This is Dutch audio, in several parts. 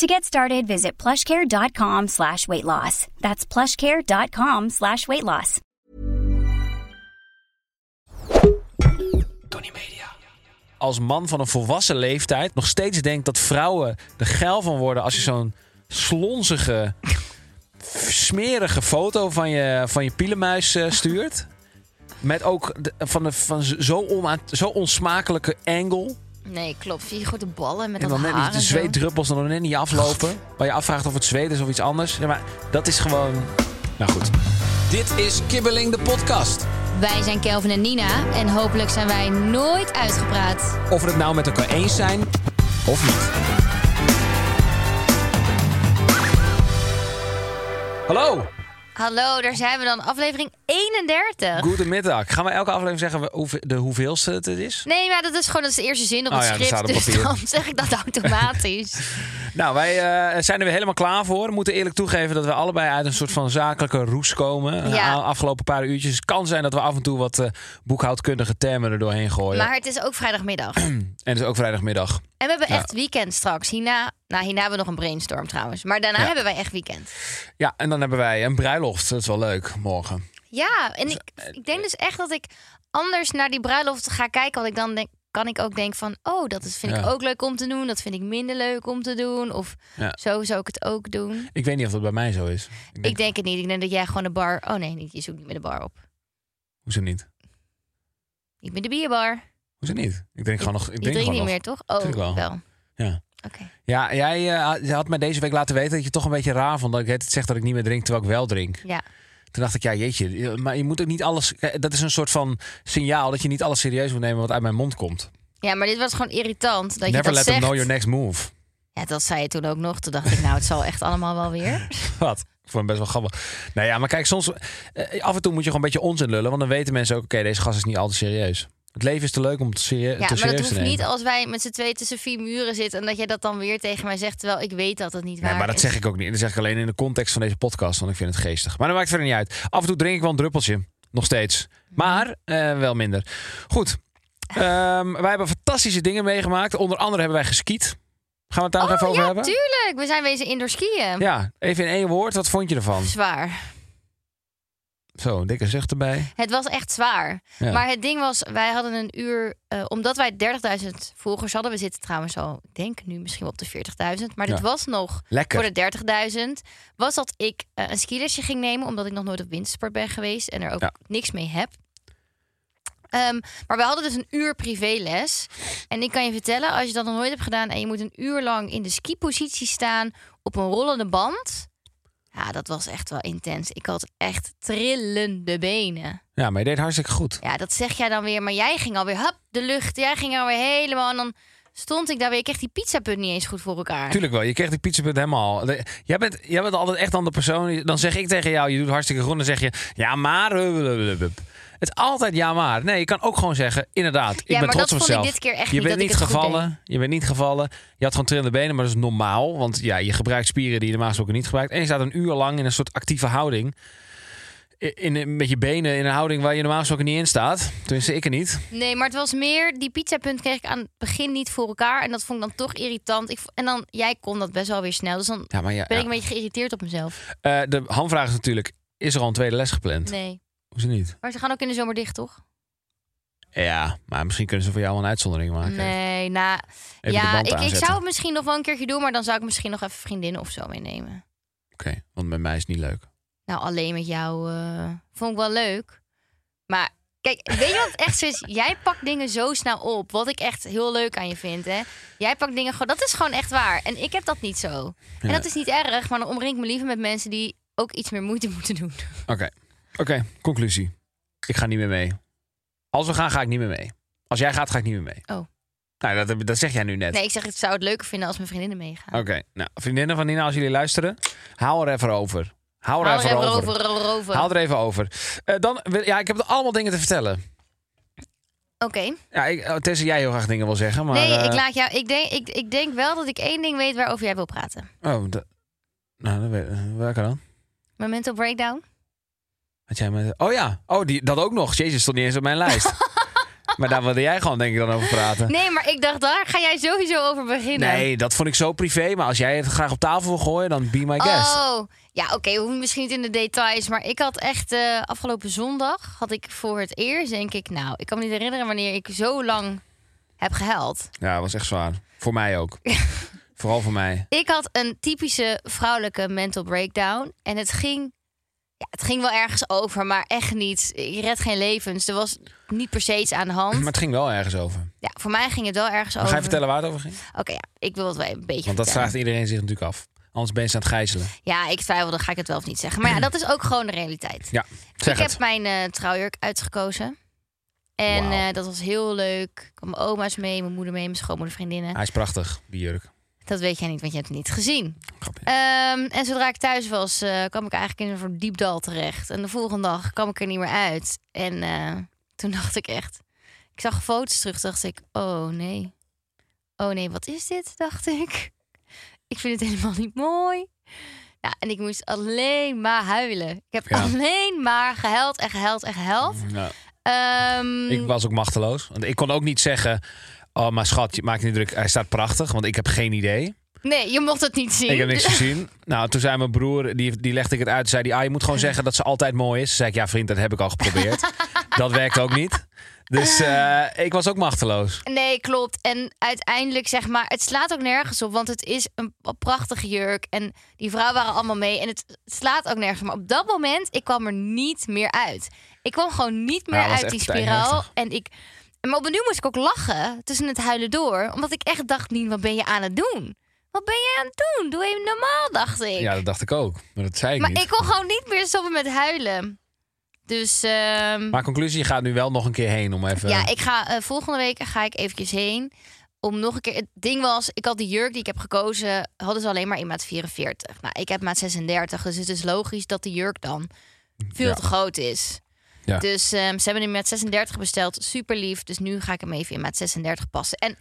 To get started, visit plushcare.com slash weight loss. That's plushcare.com slash weight loss. Tony Media. Als man van een volwassen leeftijd nog steeds denkt dat vrouwen er geil van worden als je zo'n slonzige, smerige foto van je, van je pielenmuis eh, stuurt. Met ook de- van, de, van zo, ona- zo onsmakelijke angle. Nee, klopt. Vier grote ballen met En dat dan net haar niet de zweetdruppels dan net niet aflopen. Waar je afvraagt of het zweet is of iets anders. Ja, maar dat is gewoon... Nou goed. Dit is Kibbeling de podcast. Wij zijn Kelvin en Nina en hopelijk zijn wij nooit uitgepraat. Of we het nou met elkaar eens zijn of niet. Hallo, Hallo, daar zijn we dan. Aflevering 31. goedemiddag. Gaan we elke aflevering zeggen we hoeveel, de hoeveelste het is? Nee, maar dat is gewoon dat is de eerste zin op Oh het ja, schrift. Dus papier. dan zeg ik dat automatisch. Nou, wij eh, zijn er weer helemaal klaar voor. We moeten eerlijk toegeven dat we allebei uit een soort van zakelijke roes komen. De Ja. a- afgelopen paar uurtjes. Het kan zijn dat we af en toe wat eh, boekhoudkundige termen er doorheen gooien. Maar het is ook vrijdagmiddag. En En het is ook vrijdagmiddag. we hebben Ja. echt weekend straks. Hierna, nou, hierna hebben we nog een brainstorm trouwens. Maar daarna Ja. hebben wij echt weekend. Ja, en dan hebben wij een bruiloft. Dat is wel leuk, morgen. Ja, en ik, eh, ik denk dus echt dat ik anders naar die bruiloft ga kijken. Want ik dan denk, kan ik ook denken van... oh, dat is, vind ik ook leuk om te doen. Dat vind ik minder leuk om te doen. Of Ja. zo zou ik het ook doen. Ik weet niet of dat bij mij zo is. Ik denk, Ik denk het niet. Ik denk dat jij gewoon de bar... Oh nee, je zoekt niet meer de bar op. Hoezo niet? Niet meer de bierbar. Hoezo niet? Ik denk gewoon nog. Ik Je gewoon niet nog. meer, toch? Oh, Tuurlijk wel. wel. Ja. Oké. Ja, jij eh, had- je had mij deze week laten weten dat je toch een beetje raar vond dat ik het zeg dat ik niet meer drink terwijl ik wel drink. Ja. Toen dacht ik, ja jeetje, maar je moet ook niet alles. Dat is een soort van signaal dat je niet alles serieus moet nemen wat uit mijn mond komt. ja, maar dit was gewoon irritant. Dat je Never dat let zegt. them know your next move. Ja, dat zei je toen ook nog. Toen dacht ik, nou, het zal echt allemaal wel weer. Wat? Ik vond best wel grappig. Nou ja, maar kijk, soms eh, af en toe moet je gewoon een beetje onzin lullen, want dan weten mensen ook, oké, deze gast is niet altijd serieus. Het leven is te leuk om te, serie- Ja, te maar dat serieus te hoeft nemen. niet als wij met z'n twee tussen vier muren zitten... en dat jij dat dan weer tegen mij zegt, terwijl ik weet dat het niet waar Nee, maar dat is. zeg ik ook niet. Dat zeg ik alleen in de context van deze podcast, want ik vind het geestig. Maar dat maakt verder niet uit. Af en toe drink ik wel een druppeltje. Nog steeds. Maar eh, wel minder. Goed. Ehm, wij hebben fantastische dingen meegemaakt. Onder andere hebben wij geskiet. Gaan we het daar nog Oh even over ja, hebben? tuurlijk. We zijn wezen indoor skiën. Ja, even in één woord. Wat vond je ervan? Zwaar. Zo, een dikke zucht erbij. Het was echt zwaar. Ja. Maar het ding was, wij hadden een uur... eh, omdat wij 30.000 volgers hadden... we zitten trouwens al, ik denk nu misschien wel op de 40.000... maar dit was nog Lekker. voor de 30.000... was dat ik eh, een skilesje ging nemen... omdat ik nog nooit op wintersport ben geweest... en er ook Ja. niks mee heb. Ehm, maar we hadden dus een uur privéles. En ik kan je vertellen, als je dat nog nooit hebt gedaan... en je moet een uur lang in de skipositie staan... op een rollende band... Ja, dat was echt wel intens. Ik had echt trillende benen. Ja, maar je deed hartstikke goed. Ja, dat zeg jij dan weer. Maar jij ging alweer, hup, de lucht. Jij ging alweer helemaal. En dan stond ik daar weer. Ik kreeg die pizzapunt niet eens goed voor elkaar. Tuurlijk wel. Je kreeg die pizzapunt helemaal. Jij bent, jij bent altijd echt dan de persoon. Dan zeg ik tegen jou, je doet hartstikke goed. Dan zeg je, ja maar. Het is altijd ja maar. Nee, je kan ook gewoon zeggen, inderdaad. Ik Ja, ben maar trots dat op vond ik mezelf. dit keer echt je bent niet gevallen. Je bent niet gevallen. Je had gewoon trillende benen, maar dat is normaal. Want ja, je gebruikt spieren die je normaal gesproken niet gebruikt. En je staat een uur lang in een soort actieve houding. In, met je benen in een houding waar je normaal gesproken niet in staat. Tenminste, ik er niet. Nee, maar het was meer. Die pizzapunt kreeg ik aan het begin niet voor elkaar. En dat vond ik dan toch irritant. Ik, en dan, jij kon dat best wel weer snel. Dus dan Ja, maar ja, ben ik ja. een beetje geïrriteerd op mezelf. Eh, de hamvraag is natuurlijk, is er al een tweede les gepland? Nee. Hoezo niet? Maar ze gaan ook in de zomer dicht, toch? Ja, maar misschien kunnen ze voor jou wel een uitzondering maken. Nee, nou. Even Ja, ik, ik zou het misschien nog wel een keertje doen. Maar dan zou ik misschien nog even vriendinnen of zo meenemen. Oké, want met mij is het niet leuk. Nou, alleen met jou eh, vond ik wel leuk. Maar kijk, weet je wat echt zo is? Jij pakt dingen zo snel op. Wat ik echt heel leuk aan je vind, hè? Jij pakt dingen gewoon... Dat is gewoon echt waar. En ik heb dat niet zo. En dat is niet erg, maar dan omring ik me liever met mensen... die ook iets meer moeite moeten doen. Oké, oké, conclusie. Ik ga niet meer mee. Als we gaan, ga ik niet meer mee. Als jij gaat, ga ik niet meer mee. Oh. Nou, dat, dat zeg jij nu net. Nee, ik zeg, ik zou het leuker vinden als mijn vriendinnen meegaan. Oké, nou, vriendinnen van Nina, als jullie luisteren, haal er even over. Hou er Haal er even over. over. Haal er even over. Eh, dan, ja, ik heb allemaal dingen te vertellen. Oké. Ja, ik, oh, tenzij jij heel graag dingen wil zeggen. Maar, Nee, eh, ik laat jou. Ik denk, ik, ik denk wel dat ik één ding weet waarover jij wil praten. Oh, da- nou, dat weet, eh, welke dan? Mijn mental breakdown. Had jij met, oh ja, oh, die, dat ook nog. Jezus, stond niet eens op mijn lijst. maar daar wilde jij gewoon denk ik dan over praten. Nee, maar ik dacht, daar ga jij sowieso over beginnen. Nee, dat vond ik zo privé. Maar als jij het graag op tafel wil gooien, dan be my guest. Oh, ja, oké. hoeven misschien niet in de details. Maar ik had echt eh, afgelopen zondag had ik voor het eerst, denk ik, nou, ik kan me niet herinneren wanneer ik zo lang heb gehuild. Ja, dat was echt zwaar. Voor mij ook. Vooral voor mij. Ik had een typische vrouwelijke mental breakdown. En het ging, ja, het ging wel ergens over, maar echt niet. Je redt geen levens. Er was niet per se iets aan de hand. Maar het ging wel ergens over. Ja, voor mij ging het wel ergens Maar over. ga je vertellen waar het over ging? Oké, ja, ik wil het wel een beetje Want dat vertellen. vraagt iedereen zich natuurlijk af. Anders ben je aan het gijzelen. Ja, ik twijfelde, ga ik het wel of niet zeggen. Maar ja, dat is ook gewoon de realiteit. Ja, zeg ik het. heb mijn eh, trouwjurk uitgekozen. En eh, dat was heel leuk. Ik kwam mijn oma's mee, mijn moeder mee, mijn schoonmoeder, vriendinnen. Hij is prachtig, die jurk. Dat weet jij niet, want je hebt het niet gezien. Ehm, en zodra ik thuis was, eh, kwam ik eigenlijk in een soort diep dal terecht. En de volgende dag kwam ik er niet meer uit. En eh, toen dacht ik echt... Ik zag foto's terug, dacht ik... Oh nee. Oh nee, wat is dit? Dacht ik. Ik vind het helemaal niet mooi. Ja, en ik moest alleen maar huilen. Ik heb Ja. alleen maar gehuild en gehuild en gehuild. Ja. Ehm, Ik was ook machteloos. Want ik kon ook niet zeggen... Oh, maar schat, je maakt niet druk. Hij staat prachtig, want ik heb geen idee. Nee, je mocht het niet zien. Ik heb niks gezien. Nou, toen zei mijn broer, die, die legde ik het uit. Zei die, ah, je moet gewoon zeggen dat ze altijd mooi is. Toen zei ik, ja vriend, dat heb ik al geprobeerd. dat werkt ook niet. Dus eh, ik was ook machteloos. Nee, klopt. En uiteindelijk zeg maar, het slaat ook nergens op, want het is een prachtige jurk en die vrouwen waren allemaal mee en het slaat ook nergens op. Maar op dat moment, ik kwam er niet meer uit. Ik kwam gewoon niet meer uit die spiraal en ik. Maar op een nu moest ik ook lachen tussen het huilen door, omdat ik echt dacht, niet, wat ben je aan het doen? Wat ben je aan het doen? Doe even normaal, dacht ik. Ja, dat dacht ik ook. Maar dat zei ik maar niet. ik kon gewoon niet meer stoppen met huilen. Dus ehm, Maar conclusie, je gaat nu wel nog een keer heen om even... ja, ik ga eh, volgende week ga ik eventjes heen. Om nog een keer. Het ding was, ik had die jurk die ik heb gekozen, hadden ze alleen maar in maat 44. Nou, ik heb maat 36, dus het is logisch dat de jurk dan veel Ja. te groot is. Ja. Dus ehm, ze hebben hem in maat 36 besteld, super lief. Dus nu ga ik hem even in maat 36 passen. En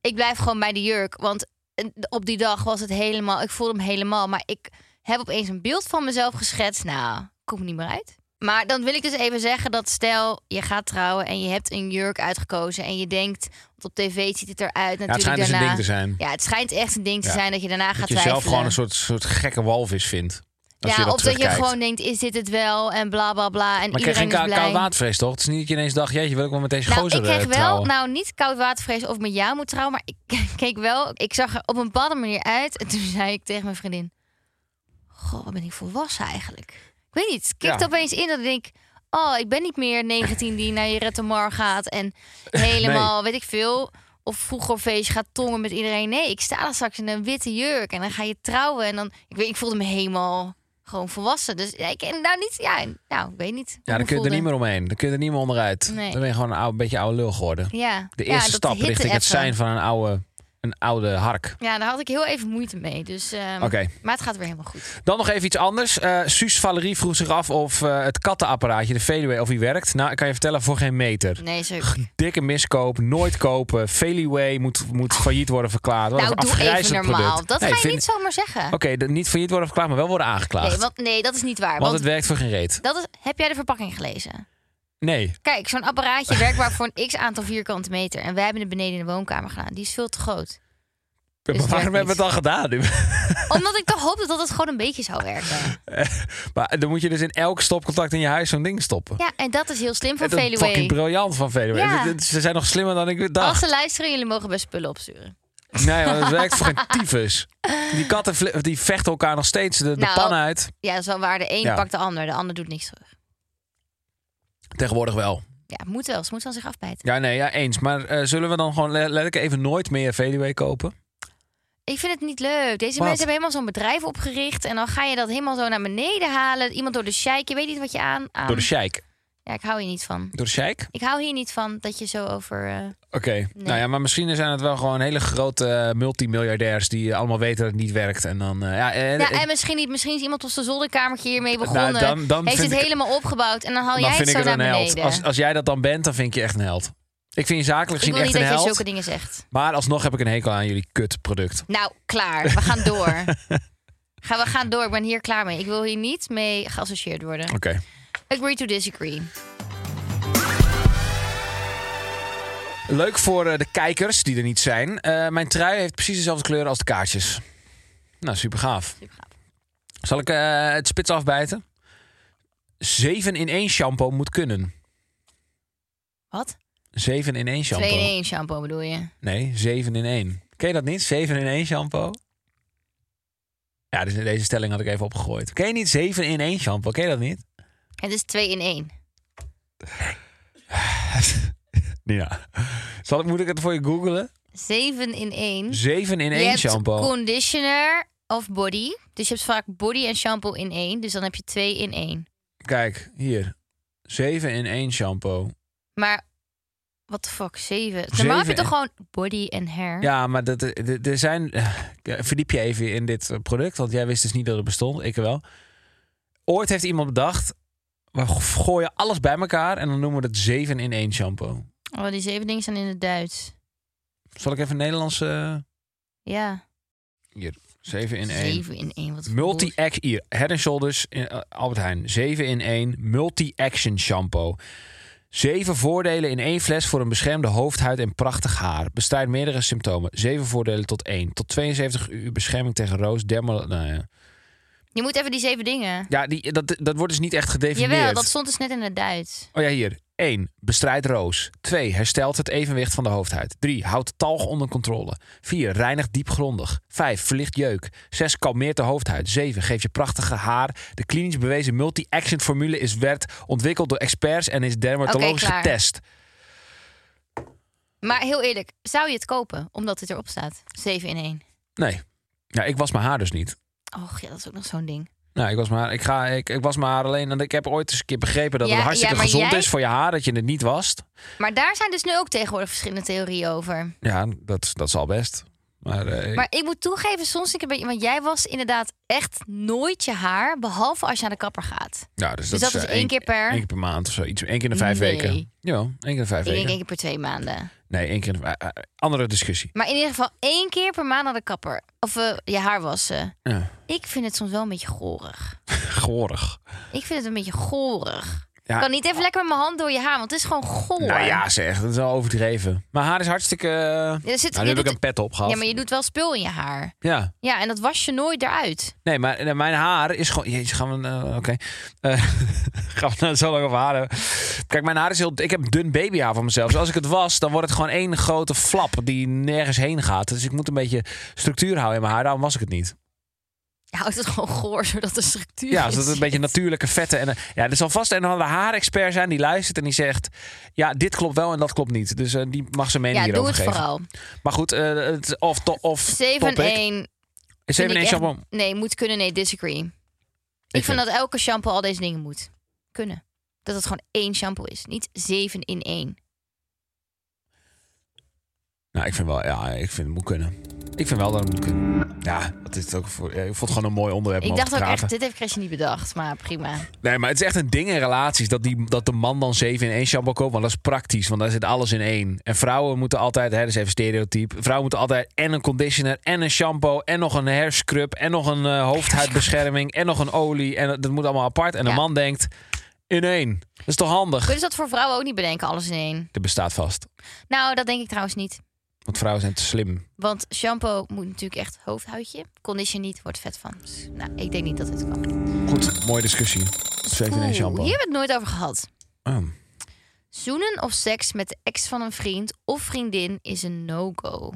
ik blijf gewoon bij de jurk, want eh, op die dag was het helemaal, ik voelde hem helemaal, maar ik heb opeens een beeld van mezelf geschetst. Nou, ik kom er niet meer uit. Maar dan wil ik dus even zeggen dat stel je gaat trouwen en je hebt een jurk uitgekozen en je denkt, want op tv ziet het eruit Ja, natuurlijk het schijnt dus een daarna. ding te zijn. Ja, het schijnt echt een ding te Ja. zijn dat je daarna gaat dat je twijfelen. zelf gewoon een soort, soort gekke walvis vindt. Als ja, je dat of dat je gewoon denkt, is dit het wel en bla bla bla. En Maar kreeg iedereen geen ka- blij. koud watervrees toch? Het is niet dat je ineens dacht, jeetje, wil ik wel met deze Nou, gozer ik kreeg eh, wel, trouwen? nou niet koud watervrees of met jou moet trouwen, maar ik keek wel, ik zag er op een bepaalde manier uit. En toen zei ik tegen mijn vriendin, goh, wat ben ik volwassen eigenlijk. Ik weet niet, ik Ja. opeens in dat ik denk, oh, ik ben niet meer 19 die naar je Retomar gaat en helemaal, weet ik veel, of vroeger op feestje gaat tongen met iedereen. Nee, ik sta daar straks in een witte jurk en dan ga je trouwen en dan, ik weet, ik voelde me helemaal gewoon volwassen. Dus ja, ik nou niet, ja, nou, ik weet niet. Ja, dan kun je er niet meer omheen. Dan kun je er niet meer onderuit. Nee. Dan ben je gewoon een, oude, beetje oude lul geworden. Ja, De ja, eerste dat stap richting het zijn van een oude, een oude hark. Ja, daar had ik heel even moeite mee. Dus, Oké. Maar het gaat weer helemaal goed. Dan nog even iets anders. Eh Suus Valerie vroeg zich af of eh, het kattenapparaatje, de Veluwe, of die werkt. Nou, ik kan je vertellen, voor geen meter. Nee, zo. Dikke miskoop, nooit kopen. Veluwe moet, moet failliet worden verklaard. Wat Nou, doe even normaal. product. Dat Nee, ga je vind- niet zomaar zeggen. Oké, de- niet failliet worden verklaard, maar wel worden aangeklaagd. nee, want, nee, dat is niet waar. want, Want, het werkt voor geen reet. dat is, heb jij de verpakking gelezen? Nee. Kijk, zo'n apparaatje werkt maar voor een x aantal vierkante meter. En wij hebben het beneden in de woonkamer gedaan. Die is veel te groot. Maar het waarom hebben we het dan gedaan? Omdat ik toch hoopte dat het gewoon een beetje zou werken. maar dan moet je dus in elk stopcontact in je huis zo'n ding stoppen. Ja, en dat is heel slim van Het is fucking Veluwe. briljant van Veluwe. Ja. Ze zijn nog slimmer dan ik dacht. Als ze luisteren, jullie mogen best spullen opsturen. Nee, maar het werkt voor geen tyfus. Die katten die vechten elkaar nog steeds de, de Nou, pan uit. Ja, dat is wel waar. De een Ja. pakt de ander, de ander doet niks terug. Tegenwoordig wel. Ja, moet wel. Ze moet van zich afbijten. Ja, nee, ja, eens. Maar eh, zullen we dan gewoon le- letterlijk even nooit meer Veluwe kopen? Ik vind het niet leuk. Deze Wat? mensen hebben helemaal zo'n bedrijf opgericht. En dan ga je dat helemaal zo naar beneden halen. Iemand door de sheik. Je weet niet wat je aan... aan... Door de sheik. Ja, ik hou hier niet van. Door de sheik? Ik hou hier niet van dat je zo over... eh, Oké. Nou ja, maar misschien zijn het wel gewoon hele grote eh, multimiljardairs die allemaal weten dat het niet werkt. En dan, eh, ja, en, Ja, en misschien niet. Misschien is iemand op zijn zolderkamertje hiermee Nou, begonnen. dan- dan heeft het ik- helemaal opgebouwd. En dan haal dan jij het ik zo het naar een held. beneden. Als, als jij dat dan bent, dan vind ik je echt een held. Ik vind je zakelijk ik gezien wil echt niet een dat je held. zulke dingen zegt. Maar alsnog heb ik een hekel aan jullie kutproduct. Nou, klaar. We gaan door. Gaan we gaan door. Ik ben hier klaar mee. Ik wil hier niet mee geassocieerd worden. Oké. Agree to disagree. Leuk voor eh, de kijkers die er niet zijn. Eh, mijn trui heeft precies dezelfde kleur als de kaartjes. Nou, super gaaf. Super gaaf. Zal ik eh, het spits afbijten? 7 in 1 shampoo moet kunnen. Wat? 7 in 1 shampoo. 2 in 1 shampoo bedoel je? Nee, 7 in 1. Ken je dat niet? 7 in 1 shampoo? Ja, dus deze stelling had ik even opgegooid. Ken je niet 7 in 1 shampoo? Ken je dat niet? Het is 2 in 1. Ja. Zal ik, moet ik het voor je googlen? 7 in 1. 7 in Je 1 hebt shampoo. conditioner of body. Dus je hebt vaak body en shampoo in 1. Dus dan heb je 2 in 1. Kijk, hier. 7 in 1 shampoo. Maar, what the fuck, 7? Normaal heb je toch gewoon body en hair? Ja, maar dat- dat- er zijn. eh, Verdiep je even in dit eh, product, want jij wist dus niet dat het bestond. Ik wel. Ooit heeft iemand bedacht. We gooien alles bij elkaar en dan noemen we het 7 in 1 shampoo. Oh, die 7 dingen zijn in het Duits. Zal ik even Nederlands. eh, Ja. hier, 7 in 1. 7 in 1. Wat Multi-action. Hier, Head and Shoulders, eh, Albert Heijn. 7 in 1. Multi-action shampoo. Zeven voordelen in één fles voor een beschermde hoofdhuid en prachtig haar. Bestrijdt meerdere symptomen. Zeven voordelen tot 1. Tot 72 uur bescherming tegen roos, dermal... Nou ja, Je moet even die 7 dingen. ja die, dat, dat wordt dus niet echt gedefinieerd. Jawel, dat stond dus net in het Duits. Oh ja, hier. 1. Bestrijdt roos. 2. Herstelt het evenwicht van de hoofdhuid. 3. Houdt talg onder controle. 4. Reinigt diepgrondig. 5. Verlicht jeuk. 6. Kalmeert de hoofdhuid. 7. Geeft je prachtige haar. De klinisch bewezen multi-action formule is werd ontwikkeld door experts en is dermatologisch klaar. getest. Maar heel eerlijk, zou je het kopen omdat het erop staat? 7 in 1. Nee. Ja, ik was mijn haar dus niet. Och ja, dat is ook nog zo'n ding. Nou, ik was maar, ik ga, ik, ik was maar alleen. En ik heb ooit eens een keer begrepen dat Ja, het hartstikke ja, gezond jij- is voor je haar dat je het niet wast. Maar daar zijn dus nu ook tegenwoordig verschillende theorieën over. Ja, dat, dat zal best. Maar, eh, Maar ik moet toegeven, soms ik een beetje... Want jij was inderdaad echt nooit je haar... behalve als je naar de kapper gaat. ja, dus, Dus dat is eh, één keer per- één keer per maand of zo. Iets, één keer in de vijf Nee. weken. Ja, één keer in de vijf Ik denk weken. één keer per twee maanden. Nee, één keer eh, andere discussie. Maar in ieder geval één keer per maand naar de kapper. Of eh, je haar wassen. Ja. Ik vind het soms wel een beetje gorig. Gorig. Ik vind het een beetje gorig. Ja. Ik kan niet even lekker met mijn hand door je haar, want het is gewoon goor. Nou ja, zeg, dat is wel overdreven. Mijn haar is hartstikke... eh, Ja, er zit, nou, nu heb ik een pet op gehad. ja, maar je doet wel spul in je haar. Ja. Ja, en dat was je nooit eruit. Nee, maar mijn haar is gewoon... Jeetje, gaan we... eh, Oké. Eh, gaan we nou zo lang over haar hebben? Kijk, mijn haar is heel... Ik heb dun babyhaar van mezelf. Dus als ik het was, dan wordt het gewoon één grote flap die nergens heen gaat. Dus ik moet een beetje structuur houden in mijn haar. Daarom was ik het niet. Je houdt het gewoon goor, zodat de structuur Ja, zodat het een beetje natuurlijke vetten. En, eh, ja, er zal vast een andere haarexpert zijn die luistert en die zegt... Ja, dit klopt wel en dat klopt niet. Dus eh, die mag zijn mening Ja, doe hierover het geven. vooral. Maar goed, eh, het, of, to, of 7 topic. 1. Is 7 in 1 shampoo? Nee, moet kunnen. Nee, disagree. Ik, vind- vind dat elke shampoo al deze dingen moet kunnen. Dat het gewoon één shampoo is. Niet 7 in 1. Nou, ik vind wel, ja, ik vind het moet kunnen. Ik vind wel dat het moet kunnen. Ja, dat is het ook voor. ja, ik vond het gewoon een mooi onderwerp. om Ik over dacht te ook echt, dit heeft Christian niet bedacht. Maar prima. Nee, maar het is echt een ding in relaties dat, die, dat de man dan 7 in één shampoo koopt. Want dat is praktisch, want daar zit alles in één. En vrouwen moeten altijd, hè, dat is even stereotype. Vrouwen moeten altijd en een conditioner, en een shampoo, en nog een hairscrub, en nog een eh, hoofdhuidbescherming, en nog een olie. En dat moet allemaal apart. En de Ja. man denkt, in één. Dat is toch handig? Kunnen ze dat voor vrouwen ook niet bedenken, alles in één? Dat bestaat vast. Nou, dat denk ik trouwens niet. Want vrouwen zijn te slim. Want shampoo moet natuurlijk echt hoofdhuidje. Condition niet, wordt vet van. Dus, nou, ik denk niet dat dit kan. Goed, mooie discussie. 7 in shampoo. hier hebben we het nooit over gehad. Oh. Zoenen of seks met de ex van een vriend of vriendin is een no-go.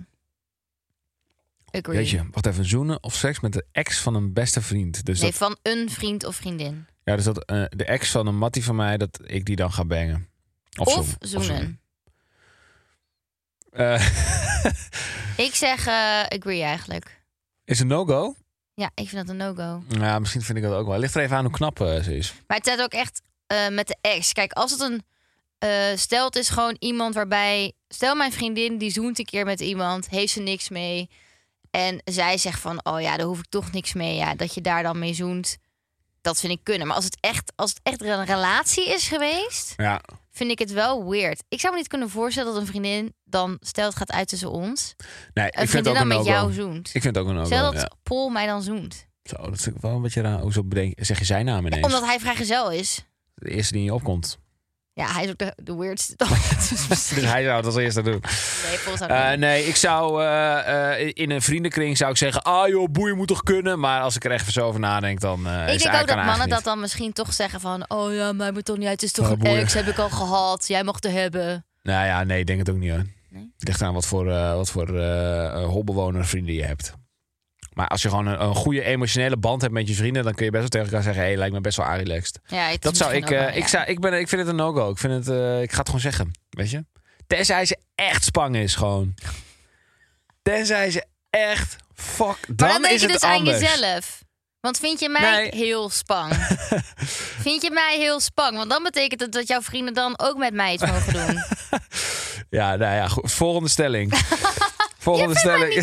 Agree. Weet je, wat even zoenen of seks met de ex van een beste vriend. Dus nee, dat, van een vriend of vriendin. ja, dus dat eh, de ex van een mattie van mij, dat ik die dan ga bangen. Of, zoenen. zoenen. Eh, Ik zeg eh, agree eigenlijk. is een no-go? Ja, ik vind dat een no-go. Ja, misschien vind ik dat ook wel. Ligt er even aan hoe knap eh, ze is. Maar het staat ook echt met de ex. Kijk, als het een... stel, het is gewoon iemand waarbij... Stel, mijn vriendin die zoent een keer met iemand. Heeft ze niks mee. En zij zegt van... Oh ja, daar hoef ik toch niks mee. Ja, dat je daar dan mee zoent. Dat vind ik kunnen. Maar als het echt, als het echt een relatie is geweest... Ja. Vind ik het wel weird. Ik zou me niet kunnen voorstellen dat een vriendin dan... Stel, het gaat uit tussen ons. Nee, ik vind het ook dan een met no-go. jou zoent. Ik vind het ook een Stel no-go, dat ja. Paul mij dan zoent. Zo, dat ik wel een beetje raar. Hoezo bedenk, zeg je zijn naam ineens? Omdat hij vrijgezel is. De eerste die in je opkomt. Ja, hij is ook de, de weirdste. Dus hij zou het als eerste doen. nee, Eh, nee, ik zou eh, eh, in een vriendenkring zou ik zeggen... Ah joh, boeien moet toch kunnen? Maar als ik er echt even zo over nadenk, dan ik denk ook dat mannen dat dan misschien toch zeggen van... Oh ja, maar moet toch niet uit. Het is toch Oh, een ex, heb ik al gehad. Jij mag het hebben. Nou ja, nee, ik denk het ook niet hoor. Nee? Het ligt aan wat voor, wat voor holbewoner vrienden je hebt. Maar als je gewoon een, een goede emotionele band hebt met je vrienden... dan kun je best wel tegen elkaar zeggen... Hé, hey, lijkt me best wel relaxed. Ja, Dat zou ik... eh, wel, ik, ja. zou, ik, ben, ik vind het een no-go. Ik, vind het, eh, ik ga het gewoon zeggen. Weet je? Tenzij ze echt spang is gewoon. Tenzij ze echt... Fuck, dan, Maar dan denk is je het dus anders. aan jezelf. Want vind je mij Nee. heel spang? vind je mij heel spang? Want dan betekent het dat jouw vrienden dan ook met mij iets mogen doen. Ja, nou ja, goed. Volgende stelling. je Volgende stelling.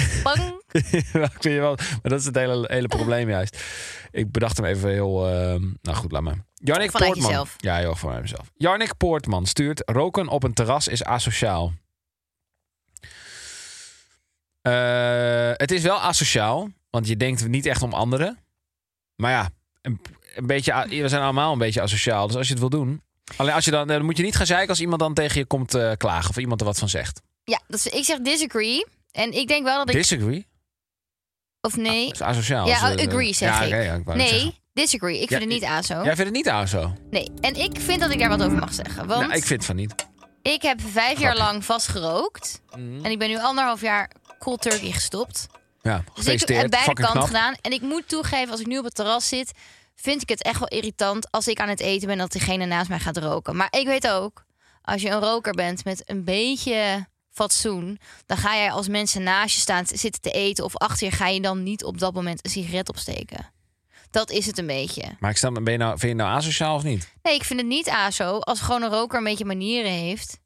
ik je wel, maar dat is het hele, hele probleem juist. Ik bedacht hem even heel... eh, nou goed, laat maar. Jannik Poortman. jezelf. Ja, joh, vanuit mezelf. Jannik Poortman stuurt... Roken op een terras is asociaal. Eh, het is wel asociaal, want je denkt niet echt om anderen. Maar ja, een, een beetje, we zijn allemaal een beetje asociaal. Dus als je het wil doen... Alleen als je dan, dan moet je niet gaan zeiken als iemand dan tegen je komt eh, klagen. Of iemand er wat van zegt. Ja, dat is, ik zeg disagree. En ik denk wel dat ik... Disagree? Of nee. Dat is asociaal. Ja, eh, agree zeg ja, ik. ja. Nee, disagree. Ik Ja, vind het niet aso. Jij vindt het niet zo? Nee, en ik vind dat ik daar wat over mag zeggen. Want Nou, ik vind van niet. ik heb vijf jaar lang vast gerookt. En ik ben nu anderhalf jaar cold turkey gestopt. Ja, Dus ik heb beide kanten gedaan. En ik moet toegeven, als ik nu op het terras zit... vind ik het echt wel irritant als ik aan het eten ben... dat diegene naast mij gaat roken. Maar ik weet ook, als je een roker bent met een beetje fatsoen... dan ga jij als mensen naast je staan zitten te eten... of achter je ga je dan niet op dat moment een sigaret opsteken. Dat is het een beetje. Maar ik snap, ben je nou, vind je het nou asociaal of niet? Nee, ik vind het niet aso. Als gewoon een roker een beetje manieren heeft...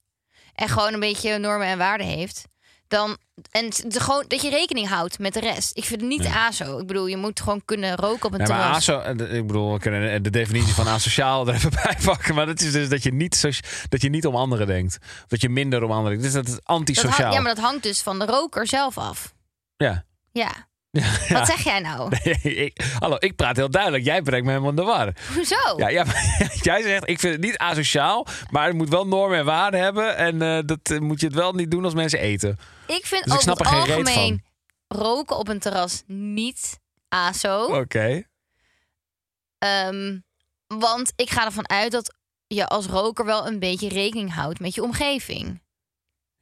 en gewoon een beetje normen en waarden heeft... dan en de, gewoon dat je rekening houdt met de rest. Ik vind het niet aso. Ik bedoel, je moet gewoon kunnen roken op een Nee, maar terras. aso, eh, de- ik bedoel, we kunnen de definitie van asociaal er even bij pakken. Maar dat is dus dat je niet, dat je niet om anderen denkt. Dat je minder om anderen denkt. Dus dat is Dat hangt- antisociaal. ja, maar dat hangt dus van de roker zelf af. Ja. Ja. Ja. Wat zeg jij nou? ik, hallo, ik praat heel duidelijk. Jij brengt me helemaal in de war. Hoezo? Ja, jij zegt, ik vind het niet asociaal, maar het moet wel normen en waarden hebben. En eh, dat eh, moet je het wel niet doen als mensen eten. ik vind Dus ik over snap het er geen algemeen roken op een terras niet aso. Oké. Ehm, want ik ga ervan uit dat je als roker wel een beetje rekening houdt met je omgeving.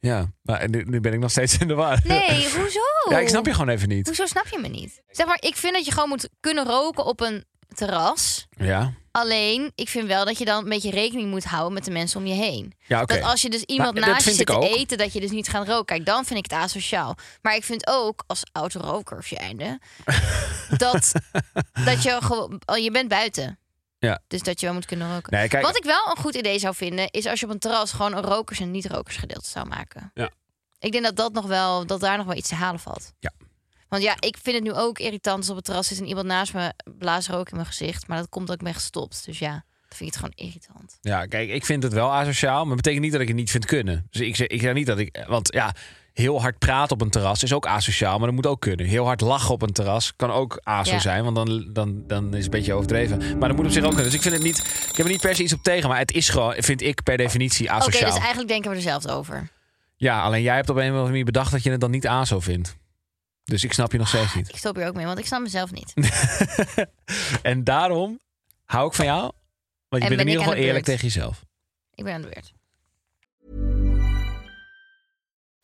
Ja, maar nu, nu ben ik nog steeds in de war. Nee, hoezo? Ja, ik snap je gewoon even niet. Hoezo snap je me niet? Zeg maar, ik vind dat je gewoon moet kunnen roken op een terras. Ja, Alleen, ik vind wel dat je dan een beetje rekening moet houden met de mensen om je heen. ja oké. Dat als je dus iemand Maar naast je zit te eten, dat je dus niet gaat roken. Kijk, dan vind ik het asociaal. Maar ik vind ook, als oud-roker zijnde, dat, dat je gewoon... oh, Je bent buiten. Ja. Dus dat je wel moet kunnen roken. Nee, kijk, Wat ik wel een goed idee zou vinden, is als je op een terras gewoon een rokers- en niet-rokers gedeelte zou maken. Ja. Ik denk dat, dat, nog wel, dat daar nog wel iets te halen valt. Ja. Want ja, ik vind het nu ook irritant als op het terras zit en iemand naast me blaast rook in mijn gezicht. Maar dat komt dat ik ben gestopt. Dus ja, dan vind ik het gewoon irritant. Ja, kijk, ik vind het wel asociaal, maar dat betekent niet dat ik het niet vind kunnen. Dus ik zeg, ik zeg niet dat ik, want ja, heel hard praten op een terras is ook asociaal, maar dat moet ook kunnen. Heel hard lachen op een terras kan ook aso Ja. zijn, want dan, dan, dan is het een beetje overdreven. Maar dat moet op zich ook kunnen. Dus ik vind het niet, ik heb er niet per se iets op tegen, maar het is gewoon, vind ik per definitie Oké, asociaal. dus eigenlijk denken we er zelf over. Ja, alleen jij hebt op een of andere manier bedacht dat je het dan niet aso vindt. Dus ik snap je nog steeds niet. Ik stop hier ook mee, want ik snap mezelf niet. en daarom hou ik van jou, want je En bent in ben ik ieder geval eerlijk tegen jezelf. Ik ben aan de beurt.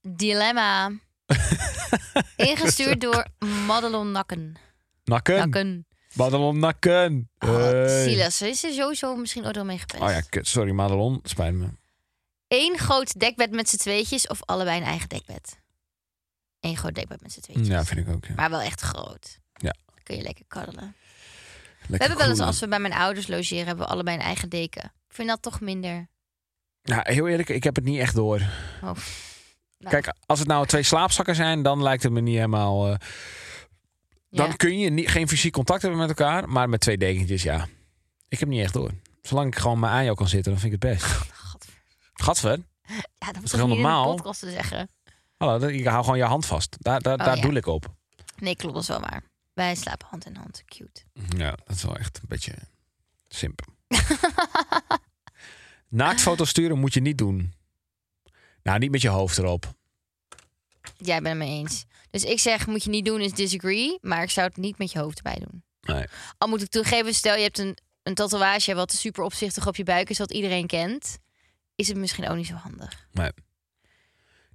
Dilemma. Ingestuurd door Madelon Nakken. Nakken. Nakken. Madelon nakken. Oh, Hey. Silas, is er sowieso misschien ooit al mee gepest. Oh ja, kut. Sorry Madelon. Spijt me. Eén groot dekbed met z'n tweetjes of allebei een eigen dekbed? Eén groot dekbed met z'n tweetjes. Ja, vind ik ook. Ja. Maar wel echt groot. Ja. Dan kun je lekker kaddelen. Lekker we hebben wel eens als we bij mijn ouders logeren, hebben we allebei een eigen deken. Ik vind dat toch minder. Ja, heel eerlijk, ik heb het niet echt door. Oh. Nou, Kijk, als het nou twee slaapzakken zijn, dan lijkt het me niet helemaal... eh, dan ja. kun je niet, geen fysiek contact hebben met elkaar. Maar met twee dekentjes, ja. Ik heb niet echt door. Zolang ik gewoon maar aan jou kan zitten, dan vind ik het best. Gadver. Gadver. Ja, dat is heel in normaal. de podcast te zeggen. Hallo, ik hou gewoon je hand vast. Daar, daar, Oh, daar ja. doe ik op. Nee, klopt, dat is wel waar. Wij slapen hand in hand. Cute. Ja, dat is wel echt een beetje simpel. Naaktfoto's sturen moet je niet doen. Nou, niet met je hoofd erop. Jij bent het mee eens. Dus ik zeg, moet je niet doen, is disagree. Maar ik zou het niet met je hoofd erbij doen. Nee. Al moet ik toegeven, stel je hebt een, een tatoeage wat super opzichtig op je buik is, wat iedereen kent. Is het misschien ook niet zo handig.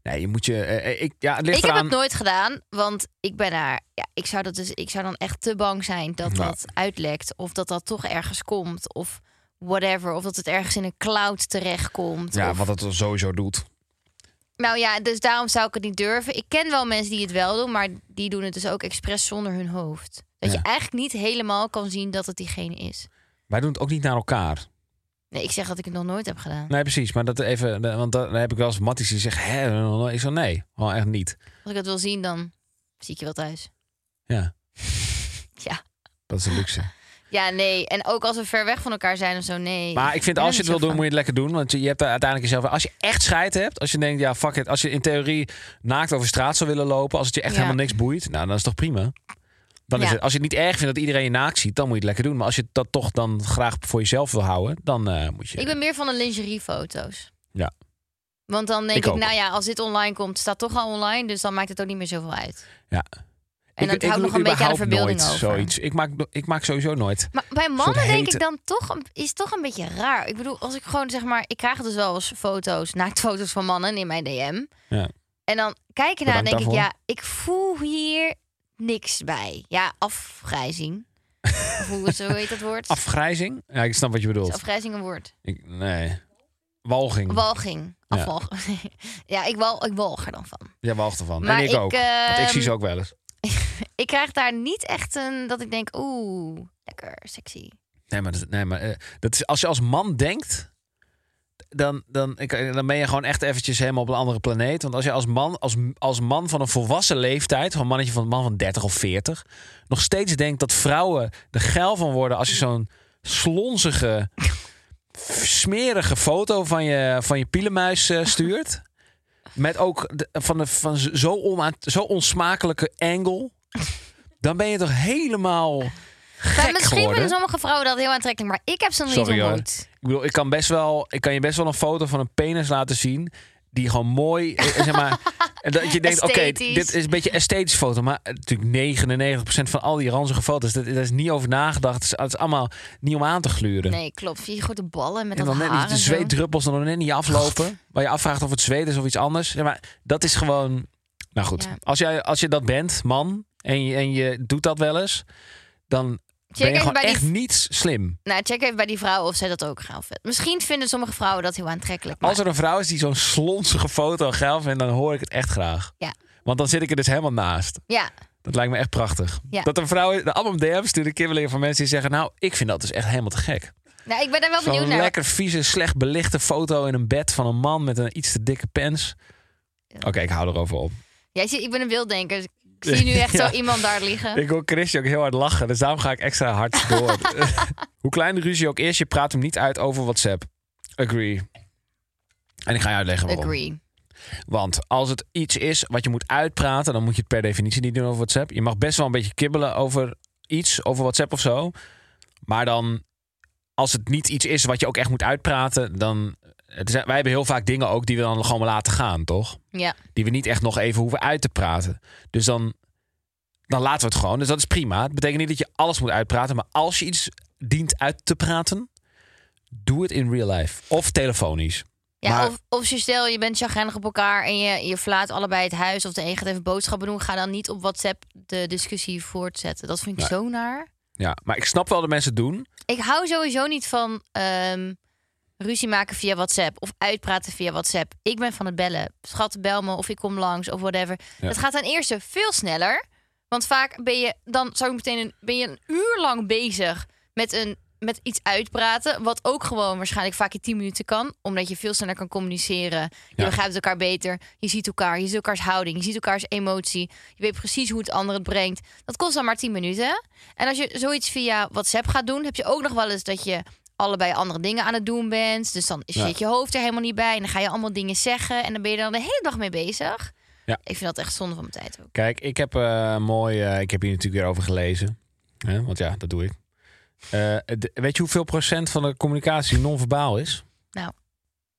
Nee, je moet je... eh, eh, ik, ja, het ligt Ik heb het nooit gedaan, want ik ben daar. Ja, ik zou dat dus. Ik zou dan echt te bang zijn dat Nou. dat uitlekt, of dat dat toch ergens komt, of whatever, of dat het ergens in een cloud terechtkomt. Ja, of- wat het sowieso doet. Nou ja, dus daarom zou ik het niet durven. Ik ken wel mensen die het wel doen, maar die doen het dus ook expres zonder hun hoofd. Dat Ja. je eigenlijk niet helemaal kan zien dat het diegene is. Wij doen het ook niet naar elkaar. Nee, ik zeg dat ik het nog nooit heb gedaan. Nee, precies. Maar dat even... Want dan heb ik wel eens matties die zeggen... Hè, nog nooit?" ik zo, nee. Gewoon echt niet. Als ik het wil zien, dan zie ik je wel thuis. Ja. Ja. Dat is de luxe. Ja, nee. En ook als we ver weg van elkaar zijn of zo, nee. Maar ik vind als je het wil doen, moet je het lekker doen. Want je hebt daar uiteindelijk jezelf... Als je echt scheid hebt, als je denkt, ja, fuck it. Als je in theorie naakt over straat zou willen lopen... als het je echt Ja. helemaal niks boeit, nou, dan is het toch prima? Dan is het, als je het niet erg vindt dat iedereen je naakt ziet, dan moet je het lekker doen. Maar als je dat toch dan graag voor jezelf wil houden, dan eh, moet je... Ik ben meer van de lingeriefoto's. Ja. Want dan denk Ik ik, nou ja, als dit online komt, staat toch al online. Dus dan maakt het ook niet meer zoveel uit. Ja. En dan ik, hou ik doe nog een beetje aan de verbeelding nooit over. zoiets. Ik maak, ik maak sowieso nooit. Maar bij mannen denk hete- ik dan toch, is toch een beetje raar. Ik bedoel, als ik gewoon zeg maar, ik krijg dus wel eens foto's, naaktfoto's van mannen in mijn DM. Ja. En dan kijk je naar en denk ik, ja, ik voel hier niks bij. Ja, afgrijzing. of hoe, zo heet dat woord? Afgrijzing? Ja, ik snap wat je Is bedoelt. afgrijzing een woord? Ik, nee. Walging. Walging. Ja. Afwalg. Ja, ik, wal, ik walg er dan van. Jij walgt ervan. Maar en ik, ik, ook. Want ik zie ze ook wel eens. Ik krijg daar niet echt een dat ik denk, oeh, lekker sexy. Nee, maar, dat, nee, maar eh, dat is, als je als man denkt, dan, dan, ik, dan ben je gewoon echt eventjes helemaal op een andere planeet. Want als je als man, als, als man van een volwassen leeftijd, van een mannetje van een man van 30 of 40, nog steeds denkt dat vrouwen er geil van worden als je zo'n slonzige, smerige foto van je, van je pielenmuis eh, stuurt. Met ook de- van, de, van zo, onaant, zo onsmakelijke angle. Dan ben je toch helemaal Maar gek misschien geworden. vinden sommige vrouwen dat heel aantrekkelijk, maar ik heb ze nog niet ontmoet. Ik bedoel, ik kan best wel, ik kan je best wel een foto van een penis laten zien. Die gewoon mooi, eh, zeg maar. en dat je denkt, oké, Esthetisch. dit is een beetje een esthetische foto. Maar eh, natuurlijk 99% van al die ranzige foto's, dat, daar is niet over nagedacht. Het is, het is allemaal niet om aan te gluren. Nee, klopt. Je grote ballen met en dat dan net haar niet de en zo. zweetdruppels nog net niet aflopen. Waar je afvraagt of het zweet is of iets anders. Ja, maar dat is gewoon... Nou goed, Ja. als, jij, als je dat bent, man, en je, en je doet dat wel eens... dan Check ben je even gewoon bij die echt niet slim. Nou, check even bij die vrouwen of zij dat ook gaaf vindt. Misschien vinden sommige vrouwen dat heel aantrekkelijk. Maar Als er een vrouw is die zo'n slonsige foto geil vindt, dan hoor ik het echt graag. Ja. Want dan zit ik er dus helemaal naast. Ja, Dat lijkt me echt prachtig. Ja. Dat een vrouw de allemaal DM stuurt, kibbeling van mensen die zeggen... nou, ik vind dat dus echt helemaal te gek. nou, ik ben daar wel benieuwd Zo'n naar. lekker vieze, slecht belichte foto in een bed van een man met een iets te dikke pens. Oké, ik hou erover op. Jij ziet, ik ben een wilddenker. dus zie nu echt Ja. zo iemand daar liggen. Ik hoor Chrisje ook heel hard lachen, dus daarom ga ik extra hard door. Hoe klein de ruzie ook is, je praat hem niet uit over WhatsApp. Agree. En ik ga je uitleggen waarom. Agree. Want als het iets is wat je moet uitpraten, dan moet je het per definitie niet doen over WhatsApp. Je mag best wel een beetje kibbelen over iets, over WhatsApp of zo. Maar dan, als het niet iets is wat je ook echt moet uitpraten, dan. Het zijn, wij hebben heel vaak dingen ook die we dan gewoon laten gaan, toch? Ja. Die we niet echt nog even hoeven uit te praten. Dus dan, dan laten we het gewoon. Dus dat is prima. Het betekent niet dat je alles moet uitpraten. Maar als je iets dient uit te praten, doe het in real life. Of telefonisch. Ja, Maar- of, of je stel, je bent chagrijnig op elkaar en je, je verlaat allebei het huis... of de een gaat even boodschappen doen... ga dan niet op WhatsApp de discussie voortzetten. Dat vind ik Nee. zo naar. Ja, maar ik snap wel dat mensen het doen. Ik hou sowieso niet van ehm, ruzie maken via WhatsApp... of uitpraten via WhatsApp. Ik ben van het bellen. Schat, bel me of ik kom langs of whatever. Ja. Het gaat ten eerste veel sneller. Want vaak ben je dan zou ik meteen een, ben je een uur lang bezig met een met iets uitpraten, wat ook gewoon waarschijnlijk vaak in 10 minuten kan, omdat je veel sneller kan communiceren. Je Ja. begrijpt elkaar beter, je ziet elkaar, je ziet elkaars houding, je ziet elkaars emotie, je weet precies hoe het ander het brengt. Dat kost dan maar 10 minuten. En als je zoiets via WhatsApp gaat doen, heb je ook nog wel eens dat je allebei andere dingen aan het doen bent. Dus dan Ja. zit je hoofd er helemaal niet bij en dan ga je allemaal dingen zeggen en dan ben je dan de hele dag mee bezig. Ja. Ik vind dat echt zonde van mijn tijd ook. Kijk, ik heb eh, mooi. eh, ik heb hier natuurlijk weer over gelezen. Hè, want ja, dat doe ik. Eh, weet je hoeveel procent van de communicatie non-verbaal is? Nou.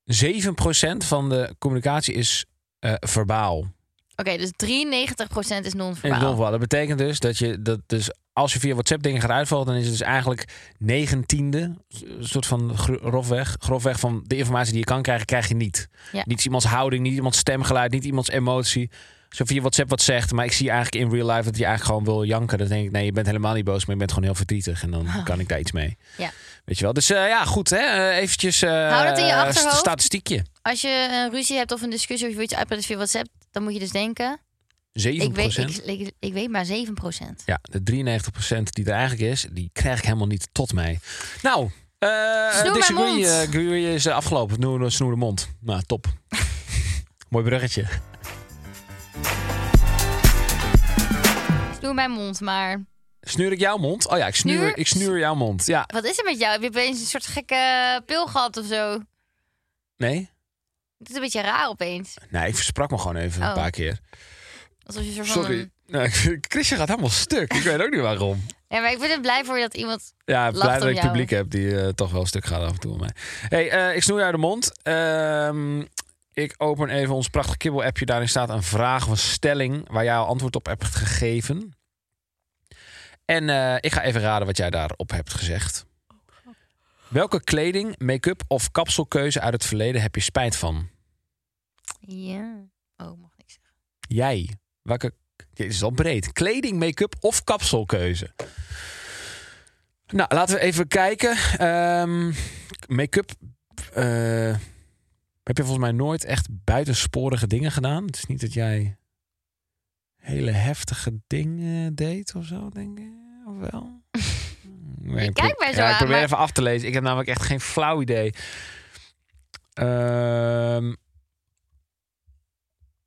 7 procent van de communicatie is verbaal. Oké, dus 93% is non-verbaal. non-verbaal. Dat betekent dus dat je dat dus als je via WhatsApp dingen gaat uitvallen, dan is het dus eigenlijk 9 tiende, een soort van gro- grofweg, grofweg van de informatie die je kan krijgen, krijg je niet. Ja. Niet iemands houding, niet iemands stemgeluid, niet iemands emotie. Je via WhatsApp wat zegt, maar ik zie eigenlijk in real life dat je eigenlijk gewoon wil janken. Dan denk ik, nee, je bent helemaal niet boos, maar je bent gewoon heel verdrietig. En dan kan ik daar iets mee. Ja. Weet je wel? Dus eh, ja, goed. Hè? Eh, eventjes eh, Hou dat in je achterhoofd. statistiekje. Als je een ruzie hebt of een discussie of je wil iets uitpraten via WhatsApp, dan moet je dus denken, 7 ik weet, ik, ik, ik weet maar 7%. Ja, de 93% die er eigenlijk is, die krijg ik helemaal niet tot mij. Nou, mijn disagree mond. agree is afgelopen. Snoer de mond. Nou, top. Mooi bruggetje. Doe mijn mond maar. Snuur ik jouw mond? Oh ja, ik snuur, Snuur? ik snuur jouw mond. Ja, Wat is er met jou? Heb je opeens een soort gekke pil gehad of zo? nee? Het is een beetje raar opeens. Nee, ik versprak me gewoon even een Oh. paar keer. Alsof je een soort van... Sorry. Nou, Christian gaat helemaal stuk. Ik weet ook niet waarom. Ja, maar ik ben er blij voor je dat iemand... Ja, Lacht blij om dat ik jou. publiek heb die eh, toch wel stuk gaat af en toe. Maar. Hey, eh, ik snoer jou de mond. Ehm, ik open even ons prachtige kibbel-appje. Daarin staat een vraag of een stelling waar jij al antwoord op hebt gegeven. En eh, ik ga even raden wat jij daarop hebt gezegd. Welke kleding, make-up of kapselkeuze uit het verleden heb je spijt van? Ja. Oh, mag niks zeggen. Jij. Welke... Dit is al breed. Kleding, make-up of kapselkeuze? Nou, laten we even kijken. Ehm, make-up. eh, heb je volgens mij nooit echt buitensporige dingen gedaan? Het is niet dat jij hele heftige dingen deed of zo, denk ik. Of wel? Nee, ik mij zo ja, ik probeer maar- even af te lezen. Ik heb namelijk echt geen flauw idee. Ehm,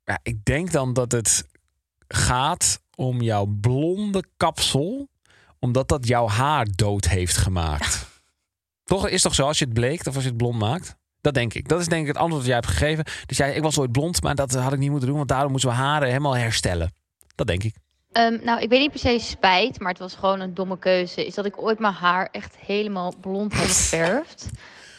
ja, ik denk dan dat het gaat om jouw blonde kapsel, omdat dat jouw haar dood heeft gemaakt. toch is toch zo als je het bleekt of als je het blond maakt? Dat denk ik. Dat is denk ik het antwoord dat jij hebt gegeven. Dus jij, ik was ooit blond, maar dat had ik niet moeten doen, want daarom moeten we haren helemaal herstellen. Dat denk ik. Ehm, nou, ik weet niet per se spijt, maar het was gewoon een domme keuze. Is dat ik ooit mijn haar echt helemaal blond heb geverfd.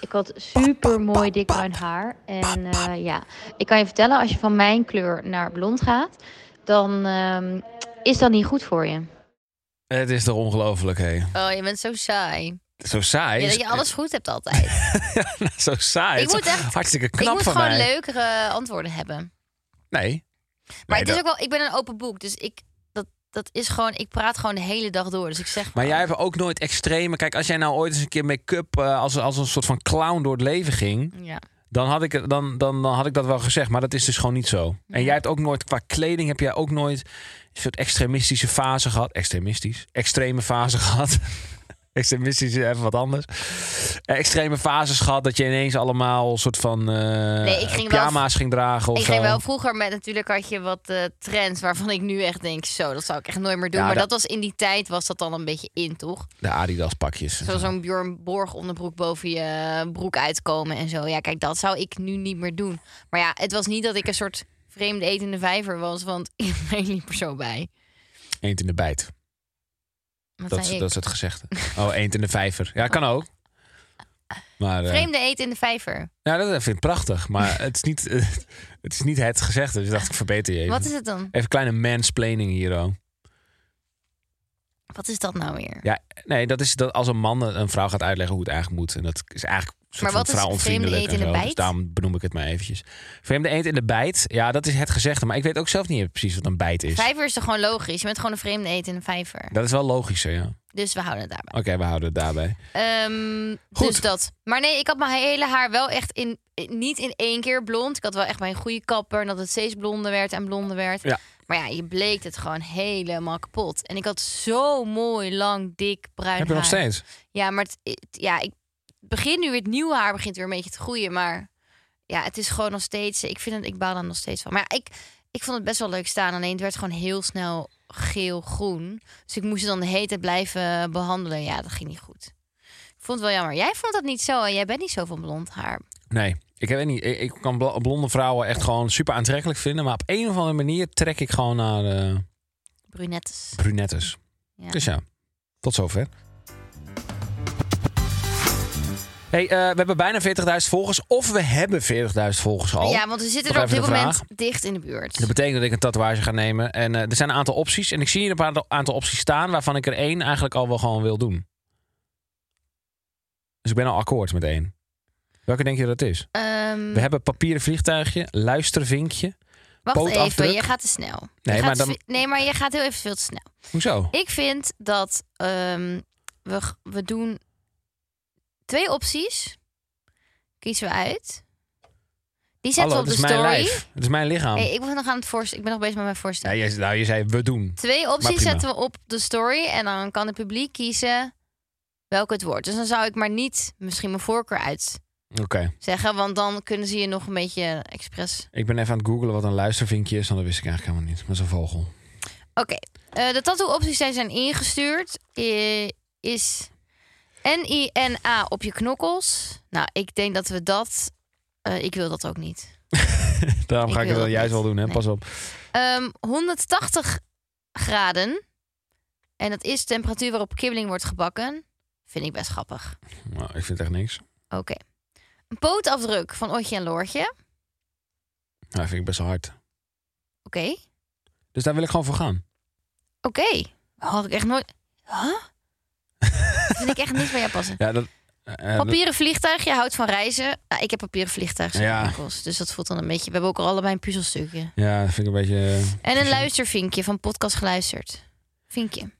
Ik had super mooi dik bruin haar. En eh, ja, ik kan je vertellen, als je van mijn kleur naar blond gaat, dan ehm, is dat niet goed voor je. Het is toch ongelooflijk, hé. Oh, je bent zo saai. Zo saai. Ja, dat je alles goed hebt altijd. Zo saai. Ik moet echt- hartstikke ik knap moet van gewoon mij. leukere antwoorden hebben. Nee. Maar Nee, het is ook wel, ik ben een open boek, dus ik, dat, dat is gewoon, ik praat gewoon de hele dag door. Dus ik zeg Maar gewoon- jij hebt ook nooit extreme. Kijk, als jij nou ooit eens een keer make-up eh, als, als een soort van clown door het leven ging, Ja. dan had, ik, het- dan, dan, dan had ik dat wel gezegd. Maar dat is dus gewoon niet zo. En jij hebt ook nooit, qua kleding heb jij ook nooit een soort extremistische fase gehad. Extremistisch? Extreme fase gehad. Extremistisch is even wat anders. Eh, extreme fases gehad dat je ineens allemaal soort van eh ik ging wel- pyjama's ging dragen of Ik zo. ging wel vroeger met, natuurlijk had je wat eh, trends waarvan ik nu echt denk, zo, dat zou ik echt nooit meer doen. Ja, maar dat- dat was in die tijd, was dat dan een beetje in, toch? De Adidas pakjes. Zo zo'n Bjorn Borg onderbroek boven je broek uitkomen en zo. Ja, kijk, dat zou ik nu niet meer doen. Maar ja, het was niet dat ik een soort vreemde etende vijver was, want ik liep er zo bij. Eend in de bijt. Dat, is- dat is het gezegde. Oh, eend in de vijver. Ja, kan ook. Maar, eh, Vreemde eten in de vijver. ja, dat vind ik prachtig. Maar het is niet, het, is niet het gezegde. Dus ik dacht, ik verbeter je even. Wat is het dan? Even kleine mansplaining hier, oh. Wat is dat nou weer? Ja, nee, dat is dat als een man een vrouw gaat uitleggen hoe het eigenlijk moet. En dat is eigenlijk Maar wat is vreemde eet in de zo. bijt? Dus daarom benoem ik het maar eventjes. Vreemde eend in de bijt, ja, dat is het gezegde. Maar ik weet ook zelf niet precies wat een bijt is. Vijver is toch gewoon logisch? Je bent gewoon een vreemde eten in een vijver. Dat is wel logischer, ja. Dus we houden het daarbij. Oké, we houden het daarbij. Ehm, Goed. Dus dat. Maar nee, ik had mijn hele haar wel echt in, niet in één keer blond. Ik had wel echt bij een goede kapper. En dat het steeds blonder werd en blonder werd. Ja. Maar ja, je bleek het gewoon helemaal kapot. En ik had zo mooi, lang, dik, bruin Heb je nog steeds? Ja, maar het, het- ja, ik begin nu weer het nieuwe haar begint weer een beetje te groeien. Maar ja, het is gewoon nog steeds. Ik vind het, ik baal er nog steeds van. Maar ja, ik, ik vond het best wel leuk staan. Alleen het werd gewoon heel snel geel-groen. Dus ik moest het dan de hele tijd blijven behandelen. Ja, dat ging niet goed. Ik vond het wel jammer. Jij vond dat niet zo. En jij bent niet zo van blond haar. Nee, ik weet niet. Ik, ik kan bl- blonde vrouwen echt gewoon super aantrekkelijk vinden. Maar op een of andere manier trek ik gewoon naar eh, Brunettes. brunettes. Ja. Dus ja, tot zover. Hey, eh, we hebben bijna 40.000 volgers. Of we hebben 40.000 volgers al. Ja, want we zitten Nog er op dit moment dicht in de buurt. Dat betekent dat ik een tatoeage ga nemen. En eh, er zijn een aantal opties. En ik zie hier een paar aantal opties staan... waarvan ik er één eigenlijk al wel gewoon wil doen. Dus ik ben al akkoord met één. Welke denk je dat is? Ehm, We hebben papieren vliegtuigje, luistervinkje. wacht pootafdruk. even, je gaat te snel. Nee, maar dan- nee, maar je gaat heel even veel te snel. Hoezo? Ik vind dat ehm, we, we doen twee opties. Kiezen we uit. Die zetten Hallo, we op is de mijn story. lijf. Het is mijn lichaam. Hey, ik ben nog aan het voorstellen. Ik ben nog bezig met mijn Ja, voorstel. je, nou, je zei we doen. Twee opties zetten we op de story en dan kan het publiek kiezen welke het wordt. Dus dan zou ik maar niet misschien mijn voorkeur Oké. uitzeggen, want dan kunnen ze je nog een beetje expres. Ik ben even aan het googlen wat een luistervinkje is. Want dat wist ik eigenlijk helemaal niet. Maar zo'n vogel. Oké, eh, de tattoo-opties die zijn ingestuurd eh, is N-I-N-A op je knokkels. Nou, ik denk dat we dat. eh, ik wil dat ook niet. Daarom Ik ga ik het wel juist wel doen. Hè? Nee. Pas op. Ehm 180 graden. En dat is de temperatuur waarop kibbeling wordt gebakken. Vind ik best grappig. Nou, ik vind echt niks. Oké. Een pootafdruk van Otje en Loortje. Nou, vind ik best wel hard. Oké. Dus daar wil ik gewoon voor gaan. Oké. Had ik echt nooit. Huh? Dat vind ik echt niet bij jou passen. Ja, dat... eh, eh, dat- Papieren vliegtuig, je houdt van reizen. Nou, ik heb papieren vliegtuig Ja. Dus dat voelt dan een beetje. We hebben ook al allebei een puzzelstukje. ja, dat vind ik een beetje... En een luistervinkje van podcast geluisterd. Vinkje.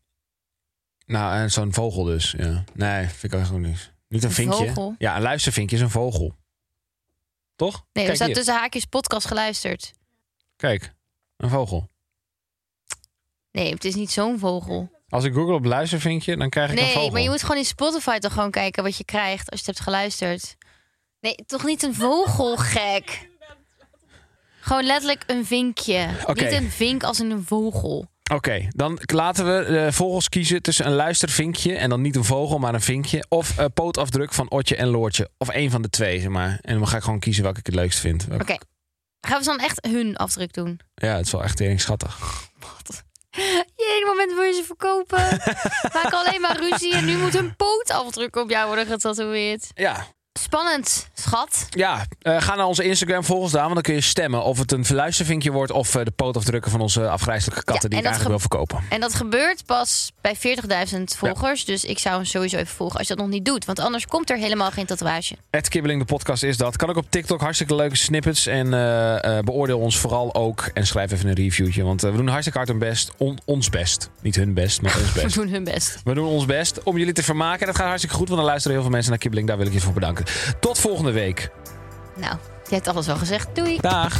Nou, en zo'n vogel dus. Ja. Nee, vind ik echt gewoon niks. Niet een, Een vinkje. vogel? Ja, een luistervinkje is een vogel. Toch? Nee, er Kijk staat hier. tussen haakjes podcast geluisterd. Kijk, een vogel. Nee, het is niet zo'n vogel. Als ik google op luistervinkje, dan krijg ik een vogel. Nee, maar je moet gewoon in Spotify toch gewoon kijken wat je krijgt als je het hebt geluisterd. Nee, toch niet een vogel, gek. Gewoon letterlijk een vinkje. Niet een vink als in een vogel. Oké, dan laten we de vogels kiezen tussen een luistervinkje... en dan niet een vogel, maar een vinkje... of een pootafdruk van Otje en Loortje. Of één van de twee, zeg maar. En dan ga ik gewoon kiezen welke ik het leukst vind. Oké. Gaan we dan echt hun afdruk doen? Ja, het is wel echt tering schattig. Je ene moment wil je ze verkopen. Maak alleen maar ruzie en nu moet een pootafdruk op jou worden getatoeëerd. Ja, Spannend, schat. Ja, eh, ga naar onze Instagram volgens daar, want dan kun je stemmen of het een luistervinkje wordt of eh, de pootafdrukken van onze afgrijzelijke katten Ja, die en ik eigenlijk wil verkopen. En dat gebeurt pas bij 40.000 volgers. Dus ik zou hem sowieso even volgen als je dat nog niet doet. Want anders komt er helemaal geen tatoeage. Het Kibbeling de podcast is dat. Kan ook op TikTok hartstikke leuke snippets en eh, beoordeel ons vooral ook en schrijf even een reviewtje, want we doen hartstikke hard hun best, On- ons best, niet hun best, maar ons We best. doen hun best. We doen ons best om jullie te vermaken. Dat gaat hartstikke goed, want dan luisteren heel veel mensen naar Kibbeling. Daar wil ik je voor bedanken. Tot volgende week. Nou, je hebt alles al gezegd. Doei. Dag.